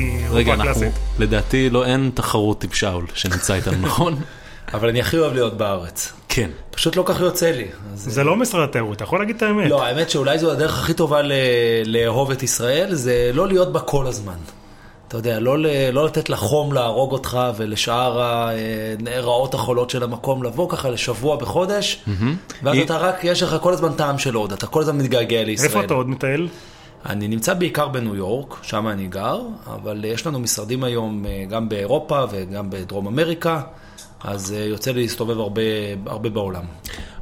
ביליתי רגע, אנחנו, קלאסית. לדעתי לא אין תחרות עם שאול שנמצא איתנו, נכון? אבל אני הכי אוהב להיות בארץ. כן. פשוט לא כך יוצא לי. אז... זה לא משרד התיירות, אתה יכול להגיד את האמת. לא, האמת שאולי זו הדרך הכי טובה ל- לאהוב את ישראל, זה לא להיות בה כל הזמן. אתה יודע, לא, ל- לא לתת לחום להרוג אותך ולשאר הרעות החולות של המקום, לבוא ככה לשבוע בחודש, ואז היא- אתה רק, יש לך כל הזמן טעם של עוד, אתה כל הזמן מתגעגע לישראל. איפה אתה עוד מטייל? אני נמצא בעיקר בניו יורק, שם אני גר, אבל אה, יש לנו משרדים היום אה, גם באירופה וגם בדרום אמריקה, אז אה, יוצא לי להסתובב הרבה, הרבה בעולם.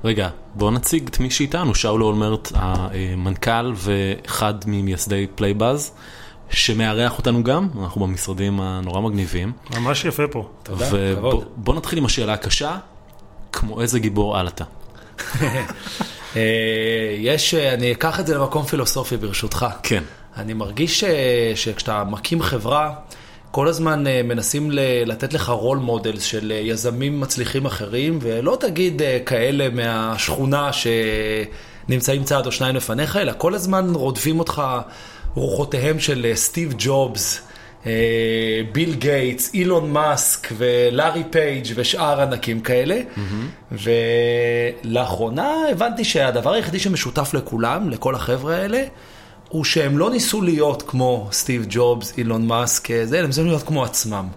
רגע, בוא נציג את מי שאיתנו, שאול אולמרט, המנכ"ל ואחד ממייסדי פלייבאז, שמארח אותנו גם, אנחנו במשרדים הנורא מגניבים. ממש יפה פה. תודה, כבוד. ובוא נתחיל עם השאלה הקשה, כמו איזה גיבור על אתה. אה, יש, אני אקח את זה למקום פילוסופי ברשותך. כן. אני מרגיש אה, שכשאתה מקים חברה, כל הזמן אה, מנסים לתת לך role models של יזמים מצליחים אחרים, ולא תגיד כאלה מהשכונה שנמצאים צעד או שניים לפניך, אלא כל הזמן רודפים אותך רוחותיהם של סטיב ג'ובס. ביל גייטס, אילון מאסק ולארי פייג' ושאר ענקים כאלה. ולאחרונה הבנתי שהדבר היחידי שמשותף לכולם, לכל החבר'ה האלה, הוא שהם לא ניסו להיות כמו סטיב ג'ובס, אילון מאסק, אה, זה, הם ניסו להיות כמו עצמם.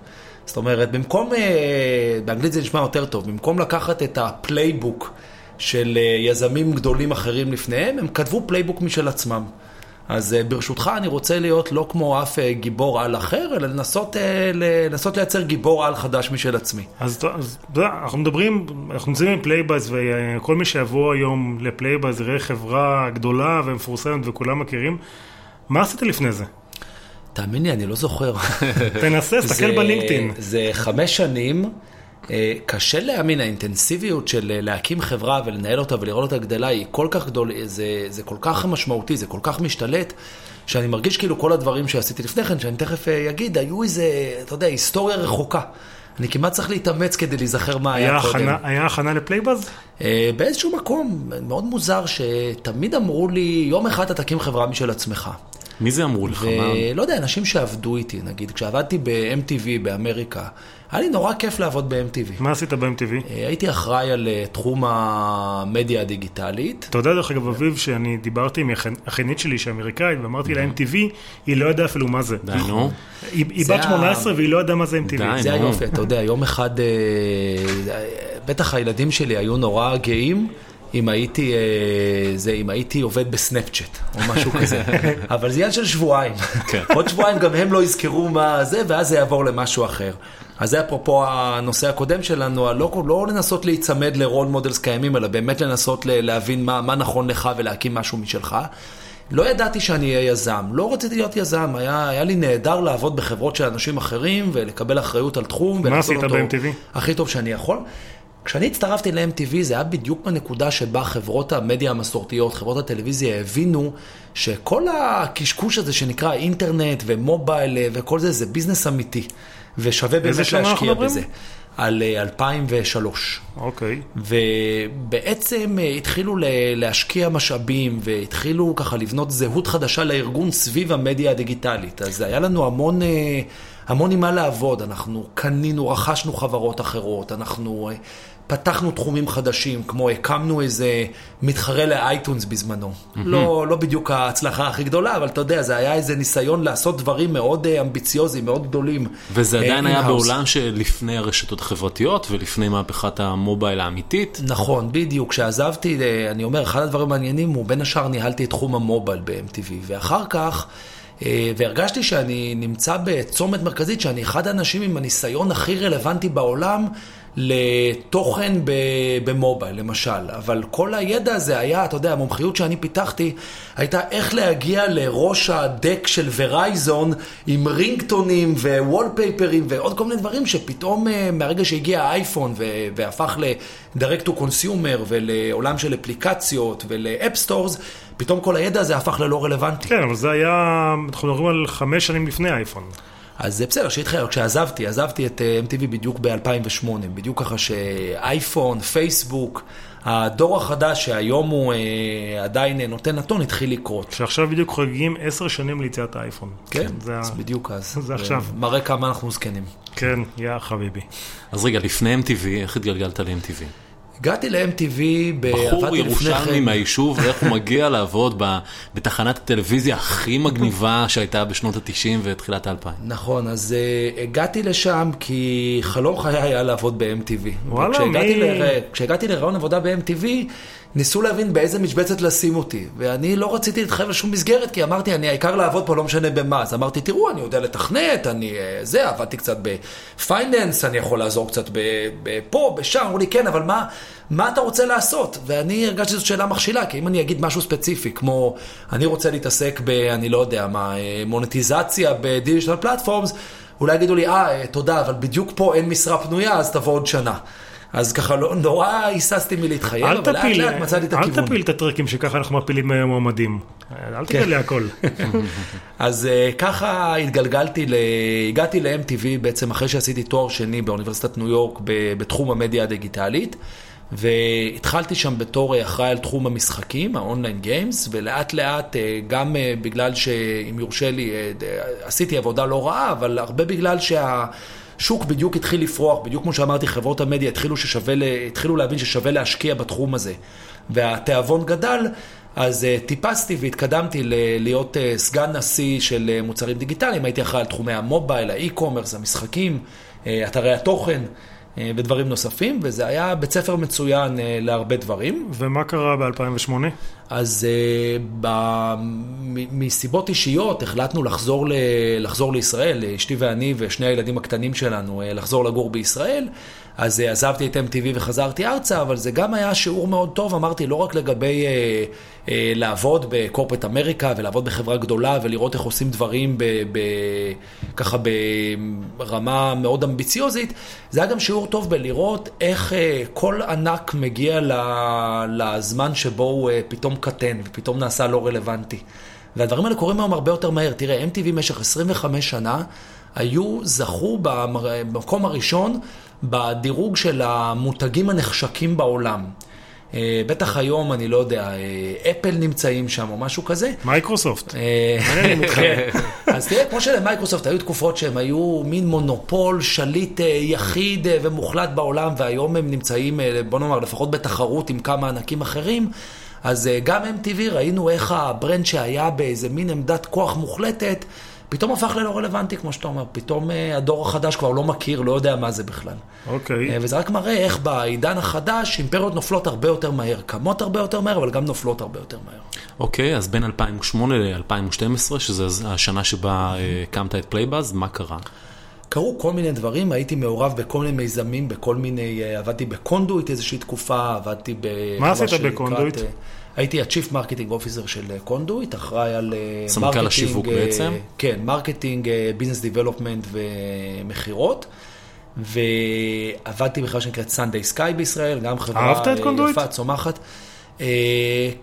זאת אומרת, במקום, אה, באנגלית זה נשמע יותר טוב, במקום לקחת את ה playbook של אה, יזמים גדולים אחרים לפניהם, הם כתבו playbook משל עצמם. אז אה, ברשותך אני רוצה להיות לא כמו אף אה, גיבור על אחר, אלא לנסות, אה, לנסות לייצר גיבור על חדש משל עצמי. אז אתה יודע, אנחנו מדברים, אנחנו נמצאים עם פלייבאז, וכל מי שיבוא היום לפלייבאז יראה חברה גדולה ומפורסמת וכולם מכירים. מה עשית לפני זה? תאמין לי, אני לא זוכר. תנסה, תסתכל בלינקדאין. זה חמש שנים, קשה להאמין, האינטנסיביות של אה, להקים חברה ולנהל אותה ולראות אותה גדלה היא כל כך גדול, זה, זה כל כך משמעותי, זה כל כך משתלט, שאני מרגיש כאילו כל הדברים שעשיתי לפני כן, שאני תכף אה, אגיד, היו איזה, אתה יודע, היסטוריה רחוקה. אני כמעט צריך להתאמץ כדי להיזכר מה היה, היה קודם. הכנה- היה הכנה לפלייבאז? אה, באיזשהו מקום, מאוד מוזר, שתמיד אמרו לי, יום אחד אתה תקים חברה משל עצמך. מי זה אמרו לך? ולא יודע, אנשים שעבדו איתי, נגיד, כשעבדתי ב-MTV באמריקה, היה לי נורא כיף לעבוד ב-MTV. מה עשית ב-MTV? אה, הייתי אחראי על אה, תחום המדיה הדיגיטלית. אתה יודע, דרך אגב, אביב, שאני דיברתי עם אחיינית שלי שהיא אמריקאית, ואמרתי לה MTV, היא לא ידעה אפילו מה זה. די, נו. היא בת ה- 18 והיא לא ידעה מה זה MTV. די. זה. היופי, אתה יודע, יום אחד, אה, בטח הילדים שלי היו נורא גאים. אם הייתי, אה, זה, אם הייתי עובד בסנאפצ'אט או משהו כזה, אבל זה עניין של שבועיים. כן. עוד שבועיים גם הם לא יזכרו מה זה, ואז זה יעבור למשהו אחר. אז זה אפרופו הנושא הקודם שלנו, לא, לא לנסות להיצמד ל role models קיימים, אלא באמת לנסות להבין מה, מה נכון לך ולהקים משהו משלך. לא ידעתי שאני אהיה יזם, לא רציתי להיות יזם, היה, היה לי נהדר לעבוד בחברות של אנשים אחרים ולקבל אחריות על תחום. ולעשות עשית ב-MTV? הכי טוב שאני יכול. כשאני הצטרפתי ל-MTV זה היה בדיוק בנקודה שבה חברות המדיה המסורתיות, חברות הטלוויזיה הבינו שכל הקשקוש הזה שנקרא אינטרנט ומובייל אה, וכל זה, זה ביזנס אמיתי. ושווה באמת להשקיע? בזה. על אה, 2003. אוקיי. ובעצם אה, התחילו להשקיע משאבים והתחילו ככה לבנות זהות חדשה לארגון סביב המדיה הדיגיטלית. אז היה לנו המון, אה, המון עם מה לעבוד. אנחנו קנינו, רכשנו חברות אחרות, אנחנו אה, פתחנו תחומים חדשים, כמו הקמנו איזה מתחרה לאייטונס בזמנו. לא, לא בדיוק ההצלחה הכי גדולה, אבל אתה יודע, זה היה איזה ניסיון לעשות דברים מאוד אה, אמביציוזיים, מאוד גדולים. וזה אה, עדיין היה. בעולם שלפני הרשתות החברתיות ולפני מהפכת המובייל האמיתית. נכון, בדיוק. כשעזבתי, אה, אני אומר, אחד הדברים המעניינים הוא, בין השאר ניהלתי את תחום המובייל ב-MTV, ואחר כך, והרגשתי שאני נמצא בצומת מרכזית, שאני אחד האנשים עם הניסיון הכי רלוונטי בעולם לתוכן במובייל, למשל. אבל כל הידע הזה היה, אתה יודע, המומחיות שאני פיתחתי, הייתה איך להגיע לראש הדק של ורייזון עם רינגטונים ו wallpapers ועוד כל מיני דברים שפתאום אה, מהרגע שהגיע האייפון והפך ל-direct to consumer ולעולם של אפליקציות stores, פתאום כל הידע הזה הפך ללא רלוונטי. כן, אבל זה היה, אנחנו מדברים על חמש שנים לפני האייפון. אז זה בסדר, שהתחיל, כשעזבתי, עזבתי את אה, MTV בדיוק ב-2008, בדיוק ככה שאייפון, פייסבוק, הדור החדש שהיום הוא אה, עדיין נותן נתון, התחיל לקרות. שעכשיו בדיוק חוגגים עשר שנים ליציאת האייפון. כן, זה, אז ה... בדיוק אז. זה עכשיו. מראה כמה אנחנו זקנים. כן, יא חביבי. אז רגע, לפני MTV, איך התגלגלת ל-MTV? הגעתי ל-MTV, בחור ירושלמי מהיישוב, ואיך הוא מגיע לעבוד ב, בתחנת הטלוויזיה הכי מגניבה שהייתה בשנות ה-90 ותחילת ה-2000. נכון, אז uh, הגעתי לשם כי חלום חיי היה לעבוד ב-MTV. וואלה, מי... כשהגעתי לרעיון עבודה ב-MTV, ניסו להבין באיזה משבצת לשים אותי. ואני לא רציתי להתחייב לשום מסגרת, כי אמרתי, אני העיקר לעבוד פה, לא משנה במה. אז אמרתי, תראו, אני יודע לתכנת, אני אה, זה, עבדתי קצת בפייננס, אני יכול לעזור קצת פה, בשם. אמרו לי, כן, אבל מה, מה אתה רוצה לעשות? ואני הרגשתי שזו שאלה מכשילה, כי אם אני אגיד משהו ספציפי, כמו, אני רוצה להתעסק ב, אני לא יודע מה, אה, מונטיזציה בדיגיטל פלטפורמס, אולי יגידו לי, אה, תודה, אבל בדיוק פה אין משרה פנויה, אז תבוא עוד שנה. אז ככה לא, נורא היססתי מלהתחייב, אבל לאט לאט מצאתי את הכיוון. אל תפיל את הטרקים שככה אנחנו מפילים מועמדים. אל תגלה הכל. אז ככה התגלגלתי, הגעתי ל-MTV בעצם אחרי שעשיתי תואר שני באוניברסיטת ניו יורק בתחום המדיה הדיגיטלית. והתחלתי שם בתור אחראי על תחום המשחקים, ה online games, ולאט לאט, גם בגלל שאם יורשה לי, עשיתי עבודה לא רעה, אבל הרבה בגלל שה... שוק בדיוק התחיל לפרוח, בדיוק כמו שאמרתי, חברות המדיה התחילו, ששווה, התחילו להבין ששווה להשקיע בתחום הזה. והתיאבון גדל, אז uh, טיפסתי והתקדמתי ל- להיות uh, סגן נשיא של uh, מוצרים דיגיטליים, הייתי אחראי על תחומי המובייל, האי-קומרס, המשחקים, אתרי התוכן. ודברים נוספים, וזה היה בית ספר מצוין להרבה דברים. ומה קרה ב-2008? אז ב... מסיבות אישיות החלטנו לחזור, ל... לחזור לישראל, אשתי ואני ושני הילדים הקטנים שלנו, לחזור לגור בישראל. אז עזבתי את MTV וחזרתי ארצה, אבל זה גם היה שיעור מאוד טוב, אמרתי, לא רק לגבי אה, אה, לעבוד בקורפט אמריקה ולעבוד בחברה גדולה ולראות איך עושים דברים ב, ב, ככה ברמה מאוד אמביציוזית, זה היה גם שיעור טוב בלראות איך אה, כל ענק מגיע לזמן שבו הוא אה, פתאום קטן ופתאום נעשה לא רלוונטי. והדברים האלה קורים היום הרבה יותר מהר. תראה, MTV במשך 25 שנה היו, זכו במקום הראשון בדירוג של המותגים הנחשקים בעולם. בטח היום, אני לא יודע, אפל נמצאים שם או משהו כזה. מייקרוסופט. מעניין איתך. אז תראה, כמו שלמייקרוסופט היו תקופות שהם היו מין מונופול, שליט יחיד ומוחלט בעולם, והיום הם נמצאים, בוא נאמר, לפחות בתחרות עם כמה ענקים אחרים. אז גם MTV ראינו איך ה brand שהיה באיזה מין עמדת כוח מוחלטת, פתאום הפך ללא רלוונטי, כמו שאתה אומר. פתאום הדור החדש כבר לא מכיר, לא יודע מה זה בכלל. אוקיי. וזה רק מראה איך בעידן החדש אימפריות נופלות הרבה יותר מהר. קמות הרבה יותר מהר, אבל גם נופלות הרבה יותר מהר. אוקיי, אז בין 2008 ל-2012, שזו השנה שבה הקמת את פלייבאז, מה קרה? קרו כל מיני דברים, הייתי מעורב בכל מיני מיזמים, בכל מיני, עבדתי בקונדויט איזושהי תקופה, עבדתי ב... מה עשית בקונדויט? הייתי ה-Chief Marketing Officer של קונדויט, אחראי על marketing. סמנכ"ל השיווק בעצם? כן, marketing, business development ומכירות. ועבדתי בחברה שנקראת סנדיי סקאי בישראל, גם חברה יפה, צומחת.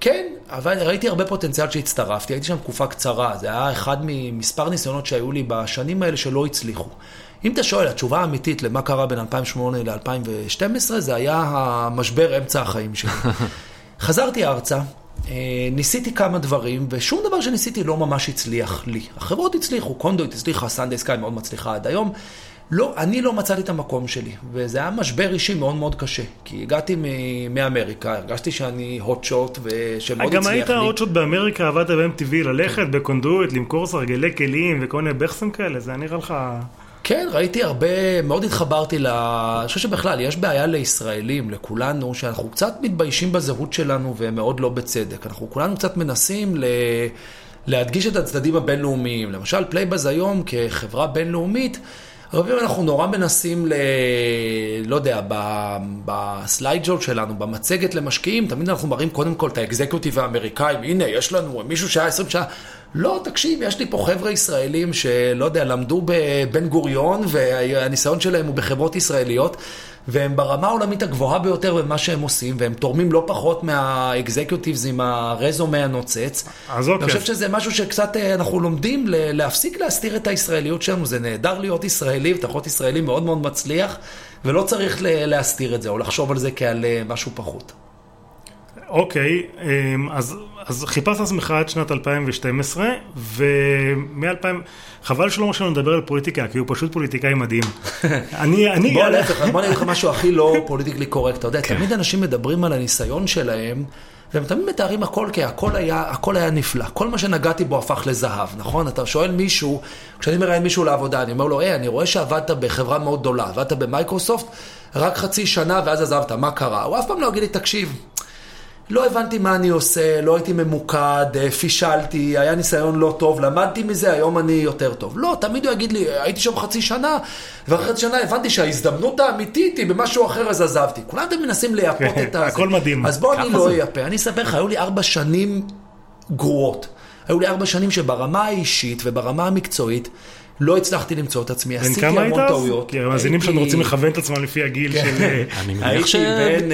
כן, אבל ראיתי הרבה פוטנציאל שהצטרפתי, הייתי שם תקופה קצרה, זה היה אחד ממספר ניסיונות שהיו לי בשנים האלה שלא הצליחו. אם אתה שואל, התשובה האמיתית למה קרה בין 2008 ל-2012, זה היה המשבר אמצע החיים שלי. חזרתי ארצה, ניסיתי כמה דברים, ושום דבר שניסיתי לא ממש הצליח לי. החברות הצליחו, קונדויט הצליחה, סנדיי סקאי מאוד מצליחה עד היום. לא, אני לא מצאתי את המקום שלי, וזה היה משבר אישי מאוד מאוד קשה. כי הגעתי מאמריקה, הרגשתי שאני hot shot ושמאוד הצליח לי. גם היית hot shot באמריקה, עבדת ב-MTV, ללכת בקונדויט, למכור סרגלי כלים וכל מיני buzz'ים כאלה, זה היה נראה לך... כן, ראיתי הרבה, מאוד התחברתי ל... אני חושב שבכלל, יש בעיה לישראלים, לכולנו, שאנחנו קצת מתביישים בזהות שלנו ומאוד לא בצדק. אנחנו כולנו קצת מנסים ל... להדגיש את הצדדים הבינלאומיים. למשל, פלייבאז היום כחברה בינלאומית, הרבה פעמים אנחנו נורא מנסים ל... לא יודע, בסלייד ג'ול שלנו, במצגת למשקיעים, תמיד אנחנו מראים קודם כל את האקזקיוטיב האמריקאים, הנה, יש לנו מישהו שהיה 20 שנה. לא, תקשיב, יש לי פה חבר'ה ישראלים שלא יודע, למדו בבן גוריון והניסיון שלהם הוא בחברות ישראליות. והם ברמה העולמית הגבוהה ביותר במה שהם עושים, והם תורמים לא פחות מהאקזקיוטיבס עם הרזומה הנוצץ. אז אוקיי. אני חושב שזה משהו שקצת אה, אנחנו לומדים להפסיק להסתיר את הישראליות שלנו, זה נהדר להיות ישראלי, ואתה יכול להיות ישראלי מאוד מאוד מצליח, ולא צריך להסתיר את זה, או לחשוב על זה כעל אה, משהו פחות. אוקיי, אמ, אז, אז חיפשת עצמך עד שנת 2012, ומ-2000, חבל שלא לנו לדבר על פוליטיקה, כי הוא פשוט פוליטיקאי מדהים. אני, אני, בוא להפך, בוא אני אגיד לך משהו הכי לא פוליטיקלי קורקט, אתה יודע, תמיד אנשים מדברים על הניסיון שלהם, והם תמיד מתארים הכל כי הכל היה, הכל היה נפלא, כל מה שנגעתי בו הפך לזהב, נכון? אתה שואל מישהו, כשאני מראיין מישהו לעבודה, אני אומר לו, היי, אני רואה שעבדת בחברה מאוד גדולה, עבדת במייקרוסופט, רק חצי שנה ואז עזבת, מה קרה? הוא אף פעם לא יגיד לי, תקשיב, לא הבנתי מה אני עושה, לא הייתי ממוקד, אה, פישלתי, היה ניסיון לא טוב, למדתי מזה, היום אני יותר טוב. לא, תמיד הוא יגיד לי, הייתי שם חצי שנה, ואחרי חצי שנה הבנתי שההזדמנות האמיתית היא במשהו אחר, אז עזבתי. כולם אתם מנסים לייפות כן, את הזה. הכל מדהים. אז בוא אני לא. אייפה. אני אספר לך, היו לי ארבע שנים גרועות. היו לי ארבע שנים שברמה האישית וברמה המקצועית לא הצלחתי למצוא את עצמי. עשיתי כמה היית המון אז? טעויות. כי המאזינים שלנו הייתי- רוצים לכוון את עצמם לפי הגיל כן. של... אה, אני מניח הייתי ש... בין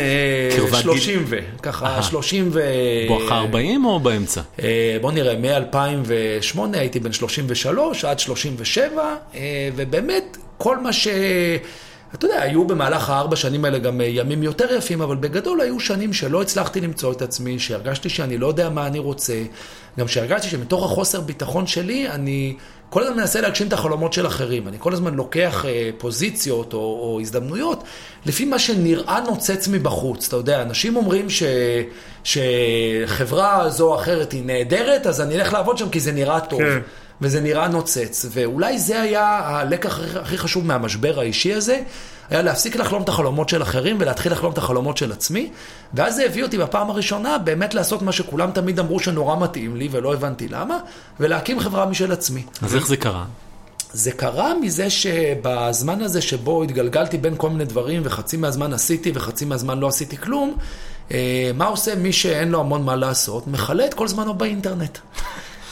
קרבת גיל- 30 ו... ככה, אהה. 30 ו... בואכה 40 או באמצע? אה, בוא נראה, מ-2008 הייתי בן 33 עד 37, אה, ובאמת, כל מה ש... אתה יודע, היו במהלך הארבע שנים האלה גם ימים יותר יפים, אבל בגדול היו שנים שלא הצלחתי למצוא את עצמי, שהרגשתי שאני לא יודע מה אני רוצה, גם שהרגשתי שמתוך החוסר ביטחון שלי, אני כל הזמן מנסה להגשים את החלומות של אחרים. אני כל הזמן לוקח אה, פוזיציות או, או הזדמנויות לפי מה שנראה נוצץ מבחוץ. אתה יודע, אנשים אומרים ש, שחברה זו או אחרת היא נהדרת, אז אני אלך לעבוד שם כי זה נראה טוב. כן. וזה נראה נוצץ. ואולי זה היה הלקח הכי- חשוב מהמשבר האישי הזה, היה להפסיק לחלום את החלומות של אחרים ולהתחיל לחלום את החלומות של עצמי. ואז זה הביא אותי בפעם הראשונה באמת לעשות מה שכולם תמיד אמרו שנורא מתאים לי ולא הבנתי למה, ולהקים חברה משל עצמי. אז איך זה קרה? זה קרה מזה שבזמן הזה שבו התגלגלתי בין כל מיני דברים וחצי מהזמן עשיתי וחצי מהזמן לא עשיתי כלום, אה, מה עושה מי שאין לו המון מה לעשות? מכלה את כל זמנו באינטרנט.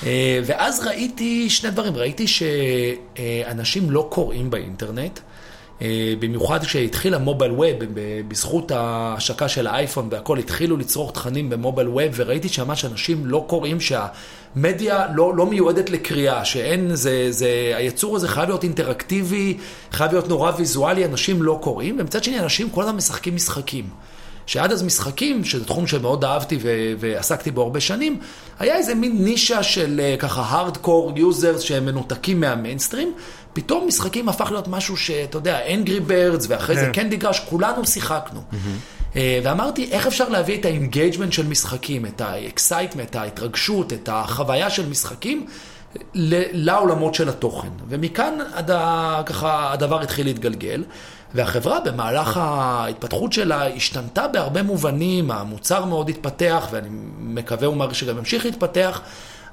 אה, ואז ראיתי שני דברים, ראיתי שאנשים לא קוראים באינטרנט, אה, במיוחד כשהתחיל ה mobile web, בזכות ההשקה של האייפון והכל, התחילו לצרוך תכנים ב mobile web, וראיתי שממש אנשים לא קוראים שהמדיה לא, לא מיועדת לקריאה, שאין, זה, זה, היצור הזה חייב להיות אינטראקטיבי, חייב להיות נורא ויזואלי, אנשים לא קוראים, ומצד שני אנשים כל הזמן משחקים משחקים. שעד אז משחקים, שזה תחום שמאוד אהבתי ו- ועסקתי בו הרבה שנים, היה איזה מין נישה של אה, ככה hardcore users שהם מנותקים מהמיינסטרים, פתאום משחקים הפך להיות משהו שאתה יודע, אנגרי בירדס ואחרי זה כן. קנדי קראש, כולנו שיחקנו. אה, ואמרתי, איך אפשר להביא את ה engagement של משחקים, את ה excitement, ההתרגשות, את החוויה של משחקים לעולמות של התוכן. ומכאן עד ה- ככה הדבר התחיל להתגלגל. והחברה במהלך ההתפתחות שלה השתנתה בהרבה מובנים, המוצר מאוד התפתח, ואני מקווה ומעריך שגם ימשיך להתפתח,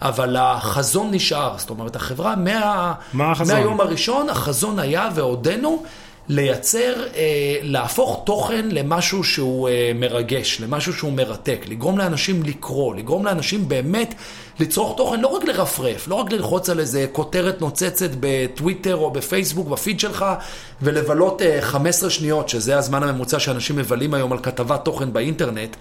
אבל החזון נשאר. זאת אומרת, החברה מה... מה החזון? מהיום הראשון, החזון היה ועודנו לייצר, אה, להפוך תוכן למשהו שהוא אה, מרגש, למשהו שהוא מרתק, לגרום לאנשים לקרוא, לגרום לאנשים באמת לצרוך תוכן, לא רק לרפרף, לא רק ללחוץ על איזה כותרת נוצצת בטוויטר או בפייסבוק, בפיד שלך, ולבלות אה, 15 שניות, שזה הזמן הממוצע שאנשים מבלים היום על כתבת תוכן באינטרנט,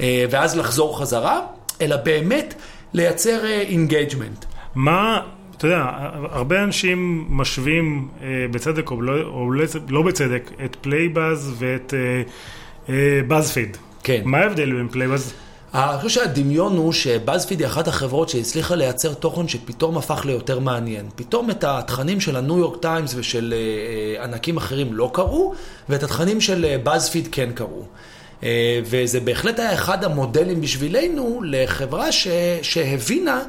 אה, ואז לחזור חזרה, אלא באמת לייצר engagement. מה, אתה יודע, הרבה אנשים משווים אה, בצדק או לא, או לא- לא בצדק את פלייבאז ואת אה, אה, באזפיד. כן. מה ההבדל בין פלייבאז? אני חושב שהדמיון הוא שבאזפיד היא אחת החברות שהצליחה לייצר תוכן שפתאום הפך ליותר מעניין. פתאום את התכנים של הניו יורק טיימס ושל אה, אה, ענקים אחרים לא קראו, ואת התכנים של אה, באזפיד כן קראו. אה, וזה בהחלט היה אחד המודלים בשבילנו לחברה ש, שהבינה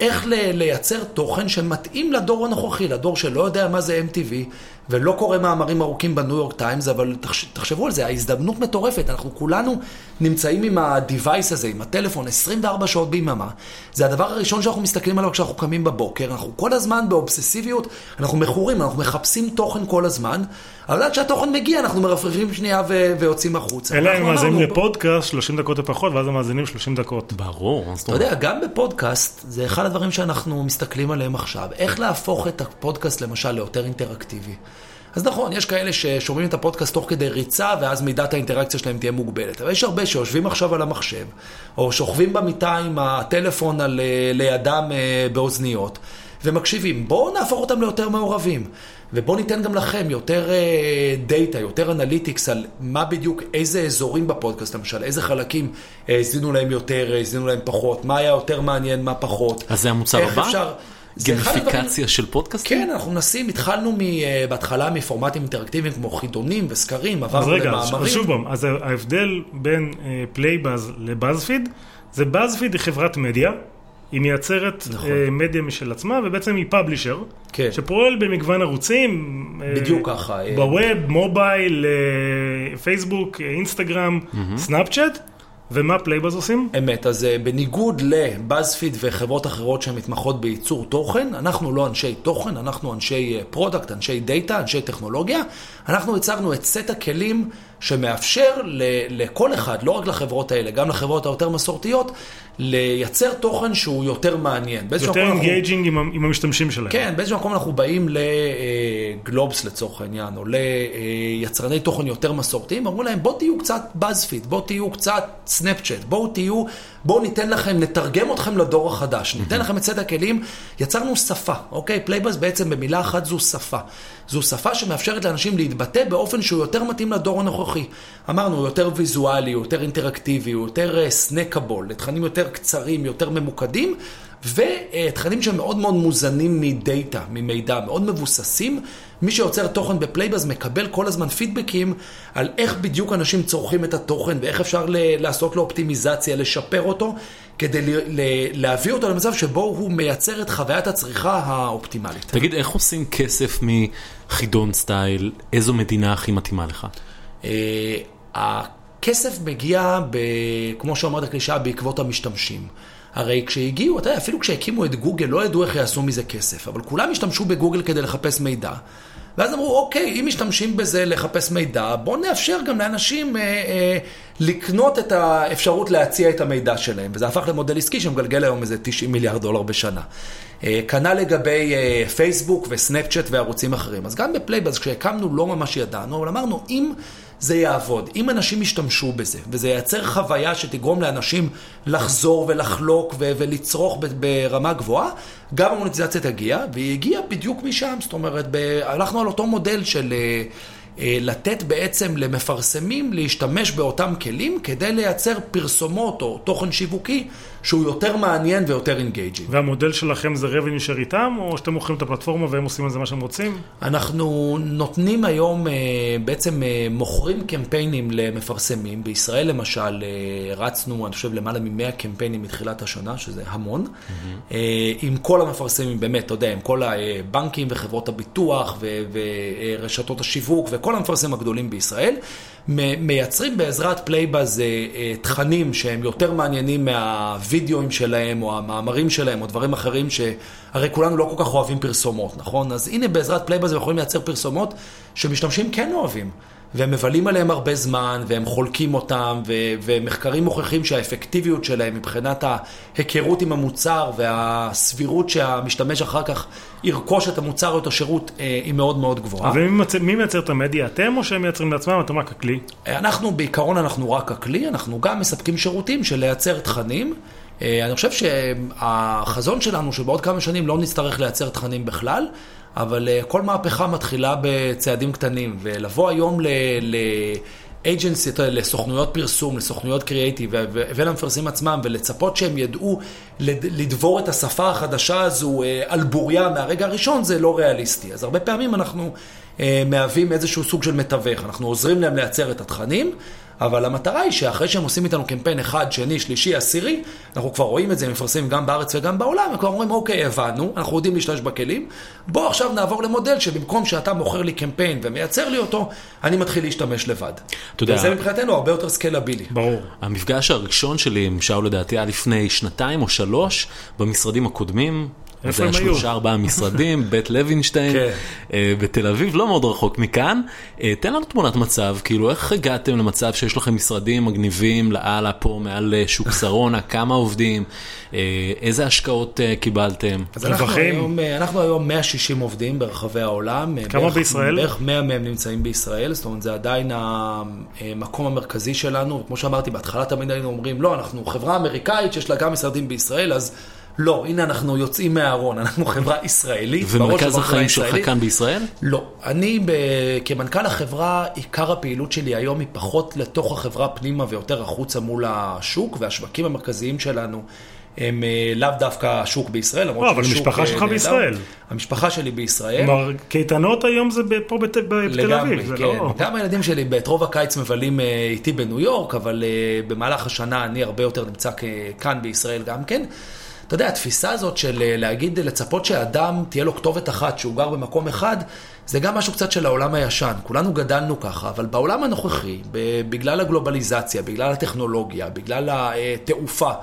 איך לייצר תוכן שמתאים לדור הנוכחי, לדור שלא יודע מה זה MTV ולא קורא מאמרים ארוכים בניו יורק טיימס, אבל תחש, תחשבו על זה, ההזדמנות מטורפת, אנחנו כולנו נמצאים עם ה-device הזה, עם הטלפון 24 שעות ביממה, זה הדבר הראשון שאנחנו מסתכלים עליו כשאנחנו קמים בבוקר, אנחנו כל הזמן באובססיביות, אנחנו מכורים, אנחנו מחפשים תוכן כל הזמן, אבל עד שהתוכן מגיע אנחנו מרפרפים שנייה ו- ויוצאים החוצה. אלא אם מאזינים לפודקאסט 30 דקות או פחות, ואז הם מאזינים 30 דקות. ברור, אתה? יודע, גם בפודקאסט, זה אחד הדברים שאנחנו מסתכלים עליהם עכשיו. איך להפוך את הפודקאסט למשל ליותר אינטראקטיבי. אז נכון, יש כאלה ששומעים את הפודקאסט תוך כדי ריצה, ואז מידת האינטראקציה שלהם תהיה מוגבלת. אבל יש הרבה שיושבים עכשיו על המחשב, או שוכבים במיטה עם הטלפון על, אה, לידם אה, באוזניות, ומקשיבים. בואו נהפוך אותם ליותר מעורבים. ובואו ניתן גם לכם יותר data, יותר analytics על מה בדיוק, איזה אזורים בפודקאסט למשל, איזה חלקים האזינו להם יותר, האזינו להם פחות, מה היה יותר מעניין, מה פחות. אז זה המוצר הבא? אפשר... גמיפיקציה של פודקאסטים? כן, אנחנו מנסים, התחלנו בהתחלה מפורמטים אינטראקטיביים כמו חידונים וסקרים, עברנו למאמרים. אז רגע, שוב פעם, אז ההבדל בין פלייבאז לבאזפיד, זה באזפיד היא חברת מדיה. היא מייצרת נכון. מדיה משל עצמה, ובעצם היא publisher, כן. שפועל במגוון ערוצים. בדיוק ככה. ב web, מובייל, פייסבוק, אינסטגרם, mm-hmm. סנאפצ'אט. ומה פלייבאז עושים? אמת, אז בניגוד לבאזפיד וחברות אחרות שמתמחות בייצור תוכן, אנחנו לא אנשי תוכן, אנחנו אנשי product, אנשי data, אנשי טכנולוגיה. אנחנו הצגנו את סט הכלים שמאפשר לכל אחד, לא רק לחברות האלה, גם לחברות היותר מסורתיות, לייצר תוכן שהוא יותר מעניין. יותר engaging עם, עם המשתמשים שלהם. כן, באיזשהו מקום אנחנו באים לגלובס לצורך העניין, או ליצרני תוכן יותר מסורתיים, אמרו להם בואו תהיו קצת באזפיד, בואו תהיו קצת סנאפצ'אט, בואו תהיו, בואו ניתן לכם, נתרגם אתכם לדור החדש, ניתן לכם את סט הכלים, יצרנו שפה, אוקיי? פלייבאז בעצם במילה אחת זו שפה. זו שפה שמאפשרת לאנשים להתבטא באופן שהוא יותר מתאים לדור הנוכחי. אמרנו, יותר ויזואלי, יותר אינטראקטיבי, יותר snackable, לתכנים יותר קצרים, יותר ממוקדים, ותכנים שהם מאוד מאוד מוזנים מ data, ממידע, מאוד מבוססים. מי שיוצר תוכן בפלייבאז מקבל כל הזמן פידבקים על איך בדיוק אנשים צורכים את התוכן ואיך אפשר לעשות לו אופטימיזציה, לשפר אותו, כדי להביא אותו למצב שבו הוא מייצר את חוויית הצריכה האופטימלית. תגיד, איך עושים כסף מחידון סטייל? איזו מדינה הכי מתאימה לך? הכסף מגיע, כמו שאומרת הקלישה, בעקבות המשתמשים. הרי כשהגיעו, אתה יודע, אפילו כשהקימו את גוגל, לא ידעו איך יעשו מזה כסף, אבל כולם השתמשו בגוגל כדי לחפש מידע. ואז אמרו, אוקיי, אם משתמשים בזה לחפש מידע, בואו נאפשר גם לאנשים אה, אה, לקנות את האפשרות להציע את המידע שלהם. וזה הפך למודל עסקי שמגלגל היום איזה 90 מיליארד דולר בשנה. אה, כנ"ל לגבי אה, פייסבוק וסנאפצ'אט וערוצים אחרים. אז גם בפלייבאז, כשהקמנו, לא ממש ידענו, אבל אמרנו, אם... זה יעבוד. אם אנשים ישתמשו בזה, וזה ייצר חוויה שתגרום לאנשים לחזור ולחלוק ו- ולצרוך ברמה גבוהה, גם המוניטיזציה תגיע, והיא הגיעה בדיוק משם. זאת אומרת, ב- הלכנו על אותו מודל של... אה, לתת בעצם למפרסמים להשתמש באותם כלים כדי לייצר פרסומות או תוכן שיווקי שהוא יותר מעניין ויותר אינגייג'ינג. והמודל שלכם זה revenue share איתם, או שאתם מוכרים את הפלטפורמה והם עושים על זה מה שהם רוצים? אנחנו נותנים היום, אה, בעצם אה, מוכרים קמפיינים למפרסמים. בישראל למשל, רצנו, אני חושב, למעלה מ-100 קמפיינים מתחילת השנה, שזה המון. Mm-hmm. עם כל המפרסמים, באמת, אתה יודע, עם כל הבנקים וחברות הביטוח ורשתות השיווק. וכל המפרסמים הגדולים בישראל, מייצרים בעזרת פלייבאז אה, אה, תכנים שהם יותר מעניינים מהווידאוים שלהם, או המאמרים שלהם, או דברים אחרים שהרי כולנו לא כל כך אוהבים פרסומות, נכון? אז הנה בעזרת פלייבאז הם יכולים לייצר פרסומות שמשתמשים כן אוהבים. והם מבלים עליהם הרבה זמן, והם חולקים אותם, ו- ומחקרים מוכיחים שהאפקטיביות שלהם מבחינת ההיכרות עם המוצר והסבירות שהמשתמש אחר כך ירכוש את המוצר או את השירות אה, היא מאוד מאוד גבוהה. ומי מייצר את המדיה? אתם או שהם מייצרים לעצמם? אתם רק הכלי? אנחנו בעיקרון אנחנו רק הכלי, אנחנו גם מספקים שירותים של לייצר תכנים. אה, אני חושב שהחזון שלנו שבעוד כמה שנים לא נצטרך לייצר תכנים בכלל. אבל uh, כל מהפכה מתחילה בצעדים קטנים, ולבוא היום ל... ל אייג'נסי, לסוכנויות פרסום, לסוכנויות קריאייטיב ולמפרסמים עצמם, ולצפות שהם ידעו לדבור את השפה החדשה הזו אה, על בוריה מהרגע הראשון, זה לא ריאליסטי. אז הרבה פעמים אנחנו אה, מהווים איזשהו סוג של מתווך, אנחנו עוזרים להם לייצר את התכנים. אבל המטרה היא שאחרי שהם עושים איתנו קמפיין אחד, שני, שלישי, עשירי, אנחנו כבר רואים את זה, הם מפרסמים גם בארץ וגם בעולם, וכבר אומרים, אוקיי, הבנו, אנחנו יודעים להשתמש בכלים, בוא עכשיו נעבור למודל שבמקום שאתה מוכר לי קמפיין ומייצר לי אותו, אני מתחיל להשתמש לבד. אתה יודע... וזה מבחינתנו הרבה יותר סקלבילי. ברור. המפגש הראשון שלי עם שאול לדעתי היה לפני שנתיים או שלוש, במשרדים הקודמים. איפה זה הם היה היו? שלושה ארבעה משרדים, בית לוינשטיין, כן. אה, בתל אביב, לא מאוד רחוק מכאן. אה, תן לנו תמונת מצב, כאילו איך הגעתם למצב שיש לכם משרדים מגניבים לאללה פה מעל אה, שוק שרונה, כמה עובדים, איזה השקעות קיבלתם? אז אנחנו. היום, אנחנו היום 160 עובדים ברחבי העולם. כמה בערך- בישראל? בערך 100 מהם נמצאים בישראל, זאת אומרת זה עדיין המקום המרכזי שלנו. כמו שאמרתי, בהתחלה תמיד היינו אומרים, לא, אנחנו חברה אמריקאית שיש לה גם משרדים בישראל, אז לא, הנה אנחנו יוצאים מהארון, אנחנו חברה ישראלית. ומרכז החיים שלך. כאן בישראל? לא. אני ב... כמנכ"ל החברה, עיקר הפעילות שלי היום היא פחות לתוך החברה פנימה ויותר החוצה מול השוק, והשווקים המרכזיים שלנו הם אה, לאו דווקא השוק בישראל, למרות לא, אבל שהשוק, המשפחה אה, שלך. בישראל. המשפחה שלי בישראל. כלומר, קייטנות היום זה פה בת- בתל לגמרי, אביב, זה כן. לא... גם הילדים שלי את רוב הקיץ מבלים אה, איתי בניו יורק, אבל במהלך השנה אני הרבה יותר נמצא כאן בישראל גם כן. אתה יודע, התפיסה הזאת של אה, להגיד, לצפות שאדם תהיה לו כתובת אחת, שהוא גר במקום אחד, זה גם משהו קצת של העולם הישן. כולנו גדלנו ככה, אבל בעולם הנוכחי, בגלל הגלובליזציה, בגלל הטכנולוגיה, בגלל התעופה, אה,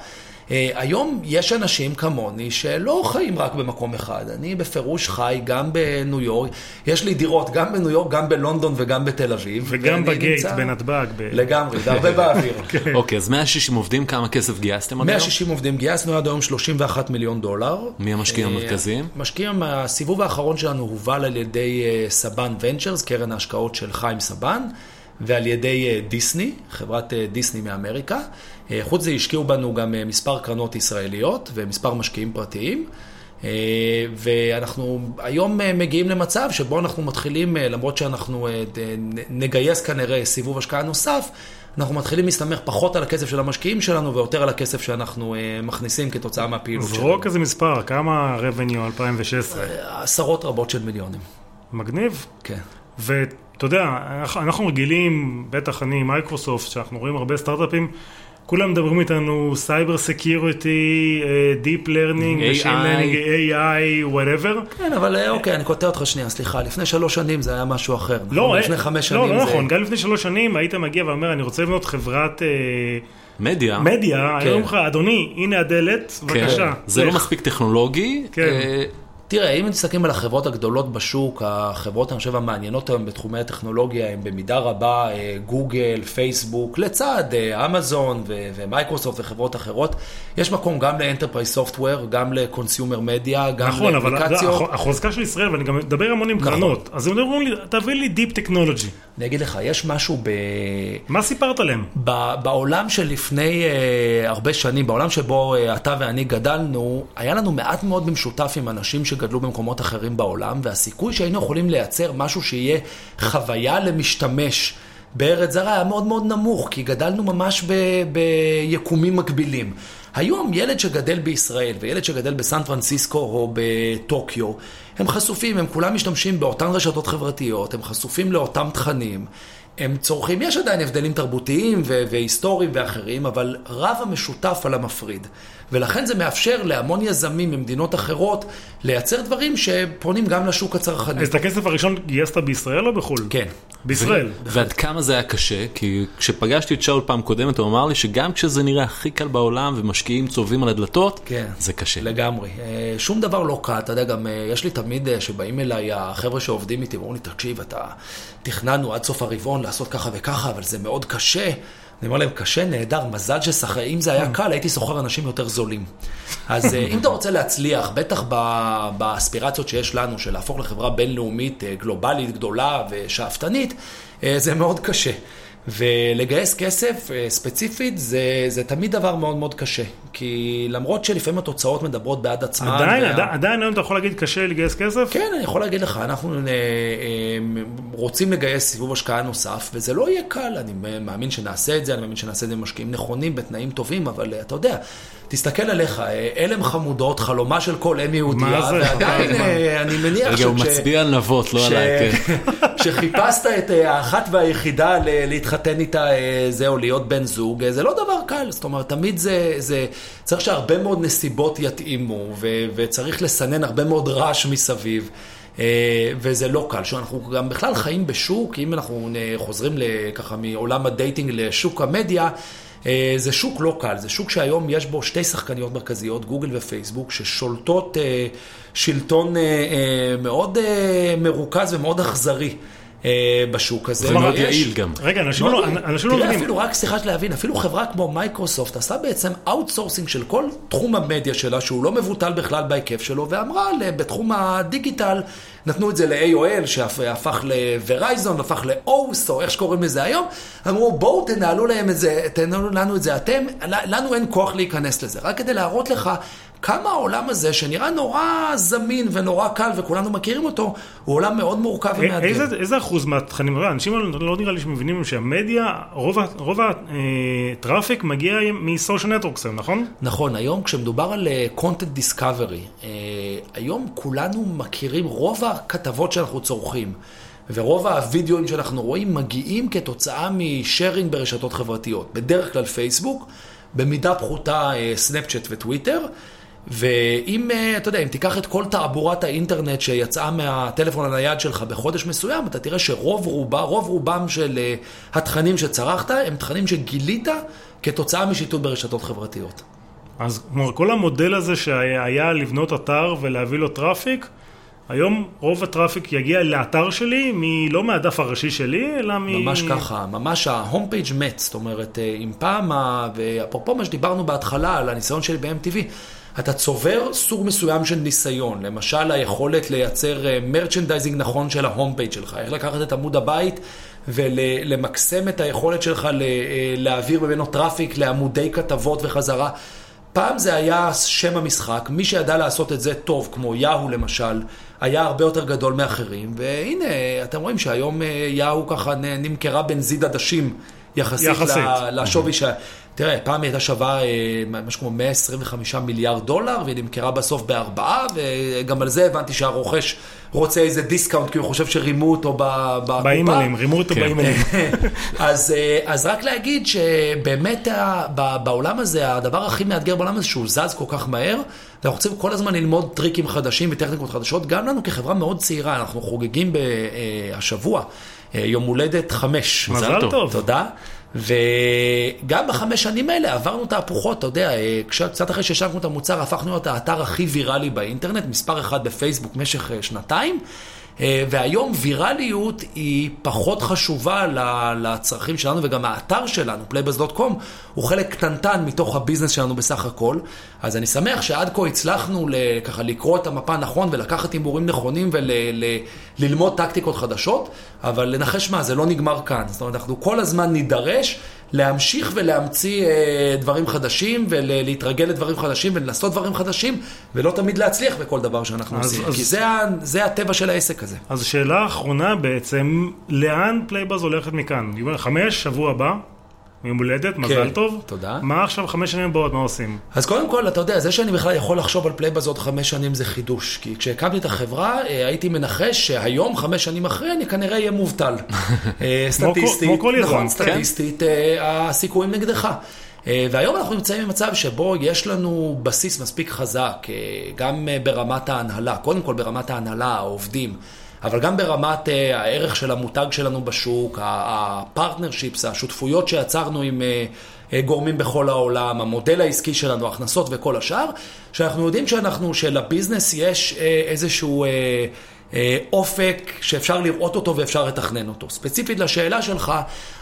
היום יש אנשים כמוני שלא חיים רק במקום אחד. אני בפירוש חי גם בניו יורק, יש לי דירות גם בניו יורק, גם בלונדון וגם בתל אביב. וגם בגייט נמצא- בנתב"ג. ב- לגמרי, זה הרבה באוויר. אוקיי, אז 160 עובדים, כמה כסף גייסתם עד היום? 160 עובדים, גייסנו עד היום 31 מיליון דולר. מי המשקיעים אה, המרכזיים? משקיעים, הסיבוב האחרון שלנו הובל על ידי אה, סבן ונצ'רס, קרן ההשקעות של חיים סבן, ועל ידי אה, דיסני, חברת אה, דיסני מאמריקה. אה, חוץ זה השקיעו בנו גם אה, מספר קרנות ישראליות ומספר משקיעים פרטיים. אה, ואנחנו היום מגיעים למצב שבו אנחנו מתחילים, למרות שאנחנו נגייס כנראה סיבוב השקעה נוסף, אנחנו מתחילים להסתמך פחות על הכסף של המשקיעים שלנו ויותר על הכסף שאנחנו מכניסים כתוצאה מהפעילות שלנו. זרוק איזה מספר, כמה revenue 2016? עשרות רבות של מיליונים. מגניב. כן. ואתה יודע, אנחנו רגילים, בטח אני, מייקרוסופט, שאנחנו רואים הרבה סטארט-אפים, כולם מדברים איתנו cyber security, deep learning, AI. Whatever. כן, אבל אה, אוקיי, אני קוטע אותך שנייה, סליחה. לפני שלוש שנים זה היה משהו אחר. נכון? לא, לפני אה, חמש לא, שנים לא זה... נכון, גם לפני שלוש שנים היית מגיע ואומר, אני רוצה לבנות חברת אה, מדיה. מדיה, כן. היו אומרים לך, אדוני, הנה הדלת, כן. בבקשה. זה לא לך." מספיק טכנולוגי. כן. אה, תראה, אם מסתכלים על החברות הגדולות בשוק, החברות, אני חושב, המעניינות היום בתחומי הטכנולוגיה, הן במידה רבה אה, גוגל, פייסבוק, לצד אה, אמזון ומייקרוסופט וחברות אחרות. יש מקום גם ל enterprise software, גם ל consumer media, גם נכון, אבל לאפליקציות. הח- החוזקה של ישראל, ואני גם מדבר המון עם נכון. קרנות, אז הם אומרים לי, תביא לי deep טכנולוגי. אני אגיד לך, יש משהו ב... מה סיפרת להם? ב- בעולם של לפני אה, הרבה שנים, בעולם שבו אה, אתה ואני גדלנו, היה לנו מעט מאוד במשותף עם אנשים שגדלו במקומות אחרים בעולם, והסיכוי שהיינו יכולים לייצר משהו שיהיה חוויה למשתמש בארץ זרה היה מאוד מאוד נמוך, כי גדלנו ממש ב- ביקומים מקבילים. היום ילד שגדל בישראל וילד שגדל בסן פרנסיסקו או בטוקיו, הם חשופים, הם כולם משתמשים באותן רשתות חברתיות, הם חשופים לאותם תכנים. הם צורכים, יש עדיין הבדלים תרבותיים והיסטוריים ואחרים, אבל רב המשותף על המפריד. ולכן זה מאפשר להמון יזמים ממדינות אחרות לייצר דברים שפונים גם לשוק הצרכני. אז את הכסף הראשון גייסת בישראל או בחו"ל? כן. בישראל. ועד כמה זה היה קשה? כי כשפגשתי את שאול פעם קודמת, הוא אמר לי שגם כשזה נראה הכי קל בעולם ומשקיעים צובעים על הדלתות, כן. זה קשה. לגמרי. אה, שום דבר לא קל, אתה יודע, גם אה, יש לי תמיד אה, שבאים אליי החבר'ה שעובדים איתי, ואומרים לי, תקשיב, אתה תכננו עד סוף הרבעון לעשות ככה וככה, אבל זה מאוד קשה. אני אומר להם, קשה, נהדר, מזל ששחר, אם זה היה קל, הייתי שוכר אנשים יותר זולים. אז אה, אם אתה רוצה להצליח, בטח באספירציות שיש לנו, של להפוך לחברה בינלאומית, אה, גלובלית, גדולה ושאפתנית, אה, זה מאוד קשה. ולגייס כסף אה, ספציפית זה, זה תמיד דבר מאוד מאוד קשה. כי למרות שלפעמים התוצאות מדברות בעד עצמן. עדיין, וה- עדיין, עדיין היום אתה יכול להגיד קשה לגייס כסף? כן, אני יכול להגיד לך, אנחנו אה, אה, רוצים לגייס סיבוב השקעה נוסף, וזה לא יהיה קל, אני מאמין שנעשה את זה, אני מאמין שנעשה את זה עם משקיעים נכונים, בתנאים טובים, אבל אתה יודע, תסתכל עליך, עלם חמודות, חלומה של כל אם יהודייה? ועדיין? אה, אני מניח רגע, הוא מצביע על נבות, לא ש- עליי, כן. שחיפשת את האחת והיחידה ל- להתחתן איתה, אה, זה, או להיות בן זוג, אה, זה לא דבר קל. זאת אומרת, תמיד זה, זה צריך שהרבה מאוד נסיבות יתאימו, ו- וצריך לסנן הרבה מאוד רעש מסביב. אה, וזה לא קל, שאנחנו גם בכלל חיים בשוק, אם אנחנו חוזרים ככה מעולם ה dating לשוק המדיה, זה שוק לא קל, זה שוק שהיום יש בו שתי שחקניות מרכזיות, גוגל ופייסבוק, ששולטות שלטון מאוד מרוכז ומאוד אכזרי. בשוק הזה. ומאוד יעיל גם. רגע, אנשים לא מבינים. תראה, אפילו, רק סליחה של להבין, אפילו חברה כמו מייקרוסופט עשה בעצם outsourcing של כל תחום המדיה שלה, שהוא לא מבוטל בכלל בהיקף שלו, ואמרה בתחום הדיגיטל, נתנו את זה ל-AOL, שהפך ל-Verizon, הפך ל-OS, או איך שקוראים לזה היום, אמרו בואו תנהלו להם את זה, תנהלו לנו את זה אתם, לנו אין כוח להיכנס לזה. רק כדי להראות לך כמה העולם הזה, שנראה נורא זמין ונורא קל וכולנו מכירים אותו, הוא עולם מאוד מורכב ומאתגר. איזה, איזה אחוז מהתכנים, אנשים לא, לא נראה לי שמבינים שהמדיה, רוב, רוב ה traffic מגיע מ social networks, נכון? נכון, היום כשמדובר על content discovery, uh, היום כולנו מכירים, רוב הכתבות שאנחנו צורכים, ורוב הווידאוים שאנחנו רואים מגיעים כתוצאה מ sharing ברשתות חברתיות. בדרך כלל פייסבוק, במידה פחותה סנאפצ'אט uh, וטוויטר. ואם, אה, אתה יודע, אם תיקח את כל תעבורת האינטרנט שיצאה מהטלפון הנייד שלך בחודש מסוים, אתה תראה שרוב רובה, רוב רובם של אה, התכנים שצרכת, הם תכנים שגילית כתוצאה משיטוט ברשתות חברתיות. אז כלומר, כל המודל הזה שהיה לבנות אתר ולהביא לו traffic, היום רוב ה traffic יגיע לאתר שלי, מ... לא מהדף הראשי שלי, אלא מ... ממש ככה, ממש ה home page מת, זאת אומרת, אה, אם פעם, ואפרופו מה שדיברנו בהתחלה על הניסיון שלי ב-MTV, אתה צובר סוג מסוים של ניסיון, למשל היכולת לייצר merchandising אה, נכון של ה home page שלך, איך לקחת את עמוד הבית ולמקסם את היכולת שלך אה, להעביר ממנו traffic לעמודי כתבות וחזרה. פעם זה היה שם המשחק, מי שידע לעשות את זה טוב, כמו יאהו למשל, היה הרבה יותר גדול מאחרים, והנה, אתם רואים שהיום אה, יאהו ככה נמכרה בנזיד עדשים יחסית, יחסית. לשווי ש... תראה, פעם היא הייתה שווה אה, משהו כמו 125 מיליארד דולר, והיא נמכרה בסוף בארבעה, וגם על זה הבנתי שהרוכש רוצה איזה discount, כי הוא חושב שרימו אותו בקופה. באימיילים, רימו אותו כן. באימיילים. אז, אה, אז רק להגיד שבאמת בעולם הזה, הדבר הכי מאתגר בעולם הזה, שהוא זז כל כך מהר, ואנחנו רוצים כל הזמן ללמוד טריקים חדשים וטכניקות חדשות, גם לנו כחברה מאוד צעירה, אנחנו חוגגים השבוע אה, יום הולדת חמש. מזל טוב. תודה. וגם בחמש שנים האלה עברנו תהפוכות, אתה יודע, אה, קצת אחרי שהשקנו את המוצר, הפכנו להיות האתר הכי ויראלי באינטרנט, מספר אחד בפייסבוק במשך אה, שנתיים. אה, והיום ויראליות היא פחות חשובה לצרכים שלנו, וגם האתר שלנו, playbuzz.com, הוא חלק קטנטן מתוך הביזנס שלנו בסך הכל. אז אני שמח שעד כה הצלחנו ככה לקרוא את המפה נכון ולקחת הימורים נכונים וללמוד טקטיקות חדשות, אבל לנחש מה, זה לא נגמר כאן. זאת אומרת, אנחנו כל הזמן נידרש להמשיך ולהמציא אה, דברים חדשים ולהתרגל לדברים חדשים ולנסות דברים חדשים, ולא תמיד להצליח בכל דבר שאנחנו אז, עושים, אז, כי זה, זה הטבע של העסק הזה. אז שאלה אחרונה בעצם, לאן פלייבאז הולכת מכאן? חמש, שבוע הבא? יום הולדת, כן, מזל טוב. תודה. מה עכשיו חמש שנים הבאות, מה עושים? אז קודם כל, אתה יודע, זה שאני בכלל יכול לחשוב על פלייבאז עוד חמש שנים זה חידוש. כי כשהקמתי את החברה, אה, הייתי מנחש שהיום, חמש שנים אחרי, אני כנראה אהיה מובטל. אה, סטטיסטית, נכון, כן. סטטיסטית, אה, הסיכויים נגדך. והיום אנחנו נמצאים במצב שבו יש לנו בסיס מספיק חזק, גם ברמת ההנהלה, קודם כל ברמת ההנהלה, העובדים. אבל גם ברמת אה, הערך של המותג שלנו בשוק, ה partnerships, השותפויות שיצרנו עם uh, גורמים בכל העולם, המודל העסקי שלנו, ההכנסות וכל השאר, שאנחנו יודעים שאנחנו, שלביזנס יש uh, איזשהו... Uh, אופק שאפשר לראות אותו ואפשר לתכנן אותו. ספציפית לשאלה שלך,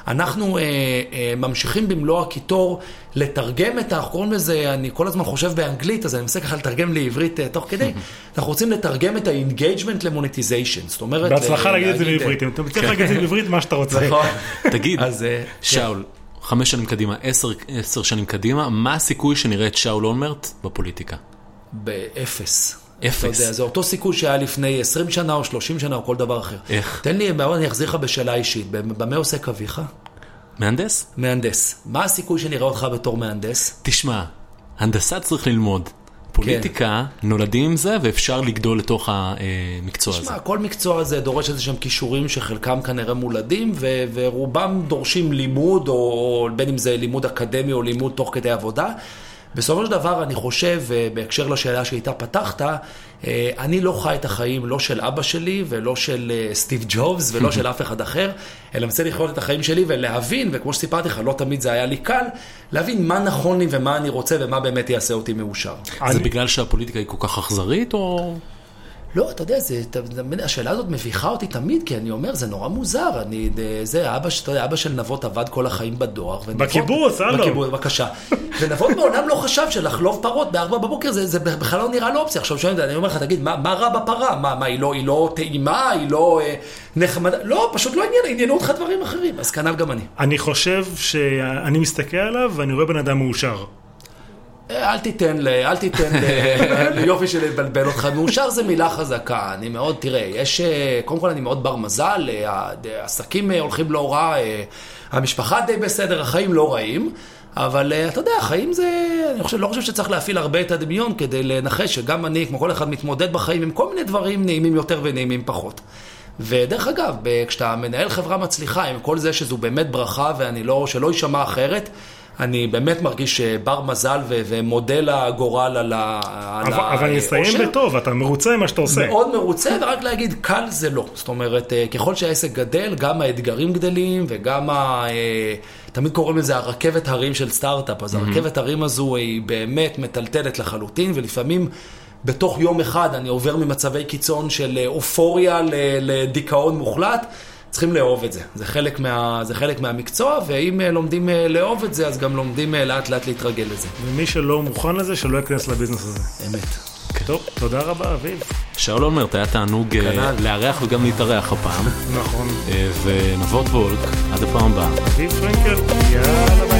אנחנו אה, אה, ממשיכים במלוא הקיטור לתרגם את, אנחנו קוראים לזה, אני כל הזמן חושב באנגלית, אז אני מנסה ככה לתרגם לעברית אה, תוך כדי, אנחנו רוצים לתרגם את ה-engagement ל-monetization, זאת אומרת... בהצלחה להגיד את זה בעברית, אם אתה מצליח להגיד את זה בעברית, מה שאתה רוצה. נכון. תגיד, אה, שאול, חמש שנים קדימה, עשר שנים קדימה, מה הסיכוי שנראה את שאול אולמרט בפוליטיקה? באפס. אפס. אתה יודע, זה אותו סיכוי שהיה לפני 20 שנה או 30 שנה או כל דבר אחר. איך? תן לי, אני אחזיר לך בשאלה אישית, במה עוסק אביך? מהנדס? מהנדס. מה הסיכוי שנראה אותך בתור מהנדס? תשמע, הנדסה צריך ללמוד. פוליטיקה, כן. נולדים עם זה ואפשר לגדול לתוך המקצוע תשמע, הזה. תשמע, כל מקצוע הזה דורש איזה שהם כישורים שחלקם כנראה מולדים, ו- ורובם דורשים לימוד, או בין אם זה לימוד אקדמי או לימוד תוך כדי עבודה. בסופו של דבר, אני חושב, אה, בהקשר לשאלה שאיתה פתחת, אה, אני לא חי את החיים לא של אבא שלי ולא של אה, סטיב ג'ובס ולא של אף אחד אחר, אלא מנסה לחיות את החיים שלי ולהבין, וכמו שסיפרתי לך, לא תמיד זה היה לי קל, להבין מה נכון לי ומה אני רוצה ומה באמת יעשה אותי מאושר. זה בגלל שהפוליטיקה היא כל כך אכזרית, או... לא, אתה יודע, זה, אתה השאלה הזאת מביכה אותי תמיד, כי אני אומר, זה נורא מוזר. אני, זה, אבא, אתה יודע, אבא של נבות עבד כל החיים בדואר. ונבות- בקיבוץ, הלו. בקיבוץ, בבקשה. ונבות מעולם לא חשב שלחלוב פרות בארבע בבוקר, זה, זה בכלל לא נראה לו אופציה. עכשיו, שואלים, אני אומר לך, תגיד, מה, מה רע בפרה? מה, מה, היא לא, היא לא טעימה? היא לא אה, נחמדה? לא, פשוט לא עניין, עניינו אותך דברים אחרים. אז כנ"ל גם אני. אני חושב שאני מסתכל עליו ואני רואה בן אדם מאושר. אה, אל תיתן, ל, אל תיתן ל- ליופי של לבלבל אותך. מאושר זה מילה חזקה. אני מאוד, תראה, יש, אה, קודם כל אני מאוד בר מזל, אה, העסקים הולכים לא רע, המשפחה די בסדר, החיים לא רעים. אבל אתה יודע, החיים זה, אני חושב, לא חושב שצריך להפעיל הרבה את הדמיון כדי לנחש שגם אני, כמו כל אחד, מתמודד בחיים עם כל מיני דברים נעימים יותר ונעימים פחות. ודרך אגב, כשאתה מנהל חברה מצליחה, עם כל זה שזו באמת ברכה, ואני לא, שלא יישמע אחרת, אני באמת מרגיש בר מזל ו- ומודה לגורל על ה... על אבל, אבל נסיים. בטוב, אתה מרוצה ממה שאתה עושה. מאוד מרוצה, ורק להגיד, קל זה לא. זאת אומרת, אה, ככל שהעסק גדל, גם האתגרים גדלים, וגם ה... אה, תמיד קוראים לזה הרכבת הרים של סטארט-אפ, אז הרכבת הרים הזו היא באמת מטלטלת לחלוטין, ולפעמים... בתוך יום אחד אני עובר ממצבי קיצון של אה, אופוריה לדיכאון מוחלט, צריכים לאהוב את זה. זה חלק, מה, זה חלק מהמקצוע, ואם אה, לומדים אה, לאהוב את זה, אז גם לומדים אה, לאט לאט להתרגל לזה. ומי שלא מוכן לזה, שלא ייכנס לביזנס הזה. אמת. טוב, תודה רבה, אביב. שאול אולמרט, היה תענוג אה, כנ"ל. לארח וגם להתארח הפעם. נכון. ונבות וולק, עד הפעם הבאה. אביב פרנקל, יאללה.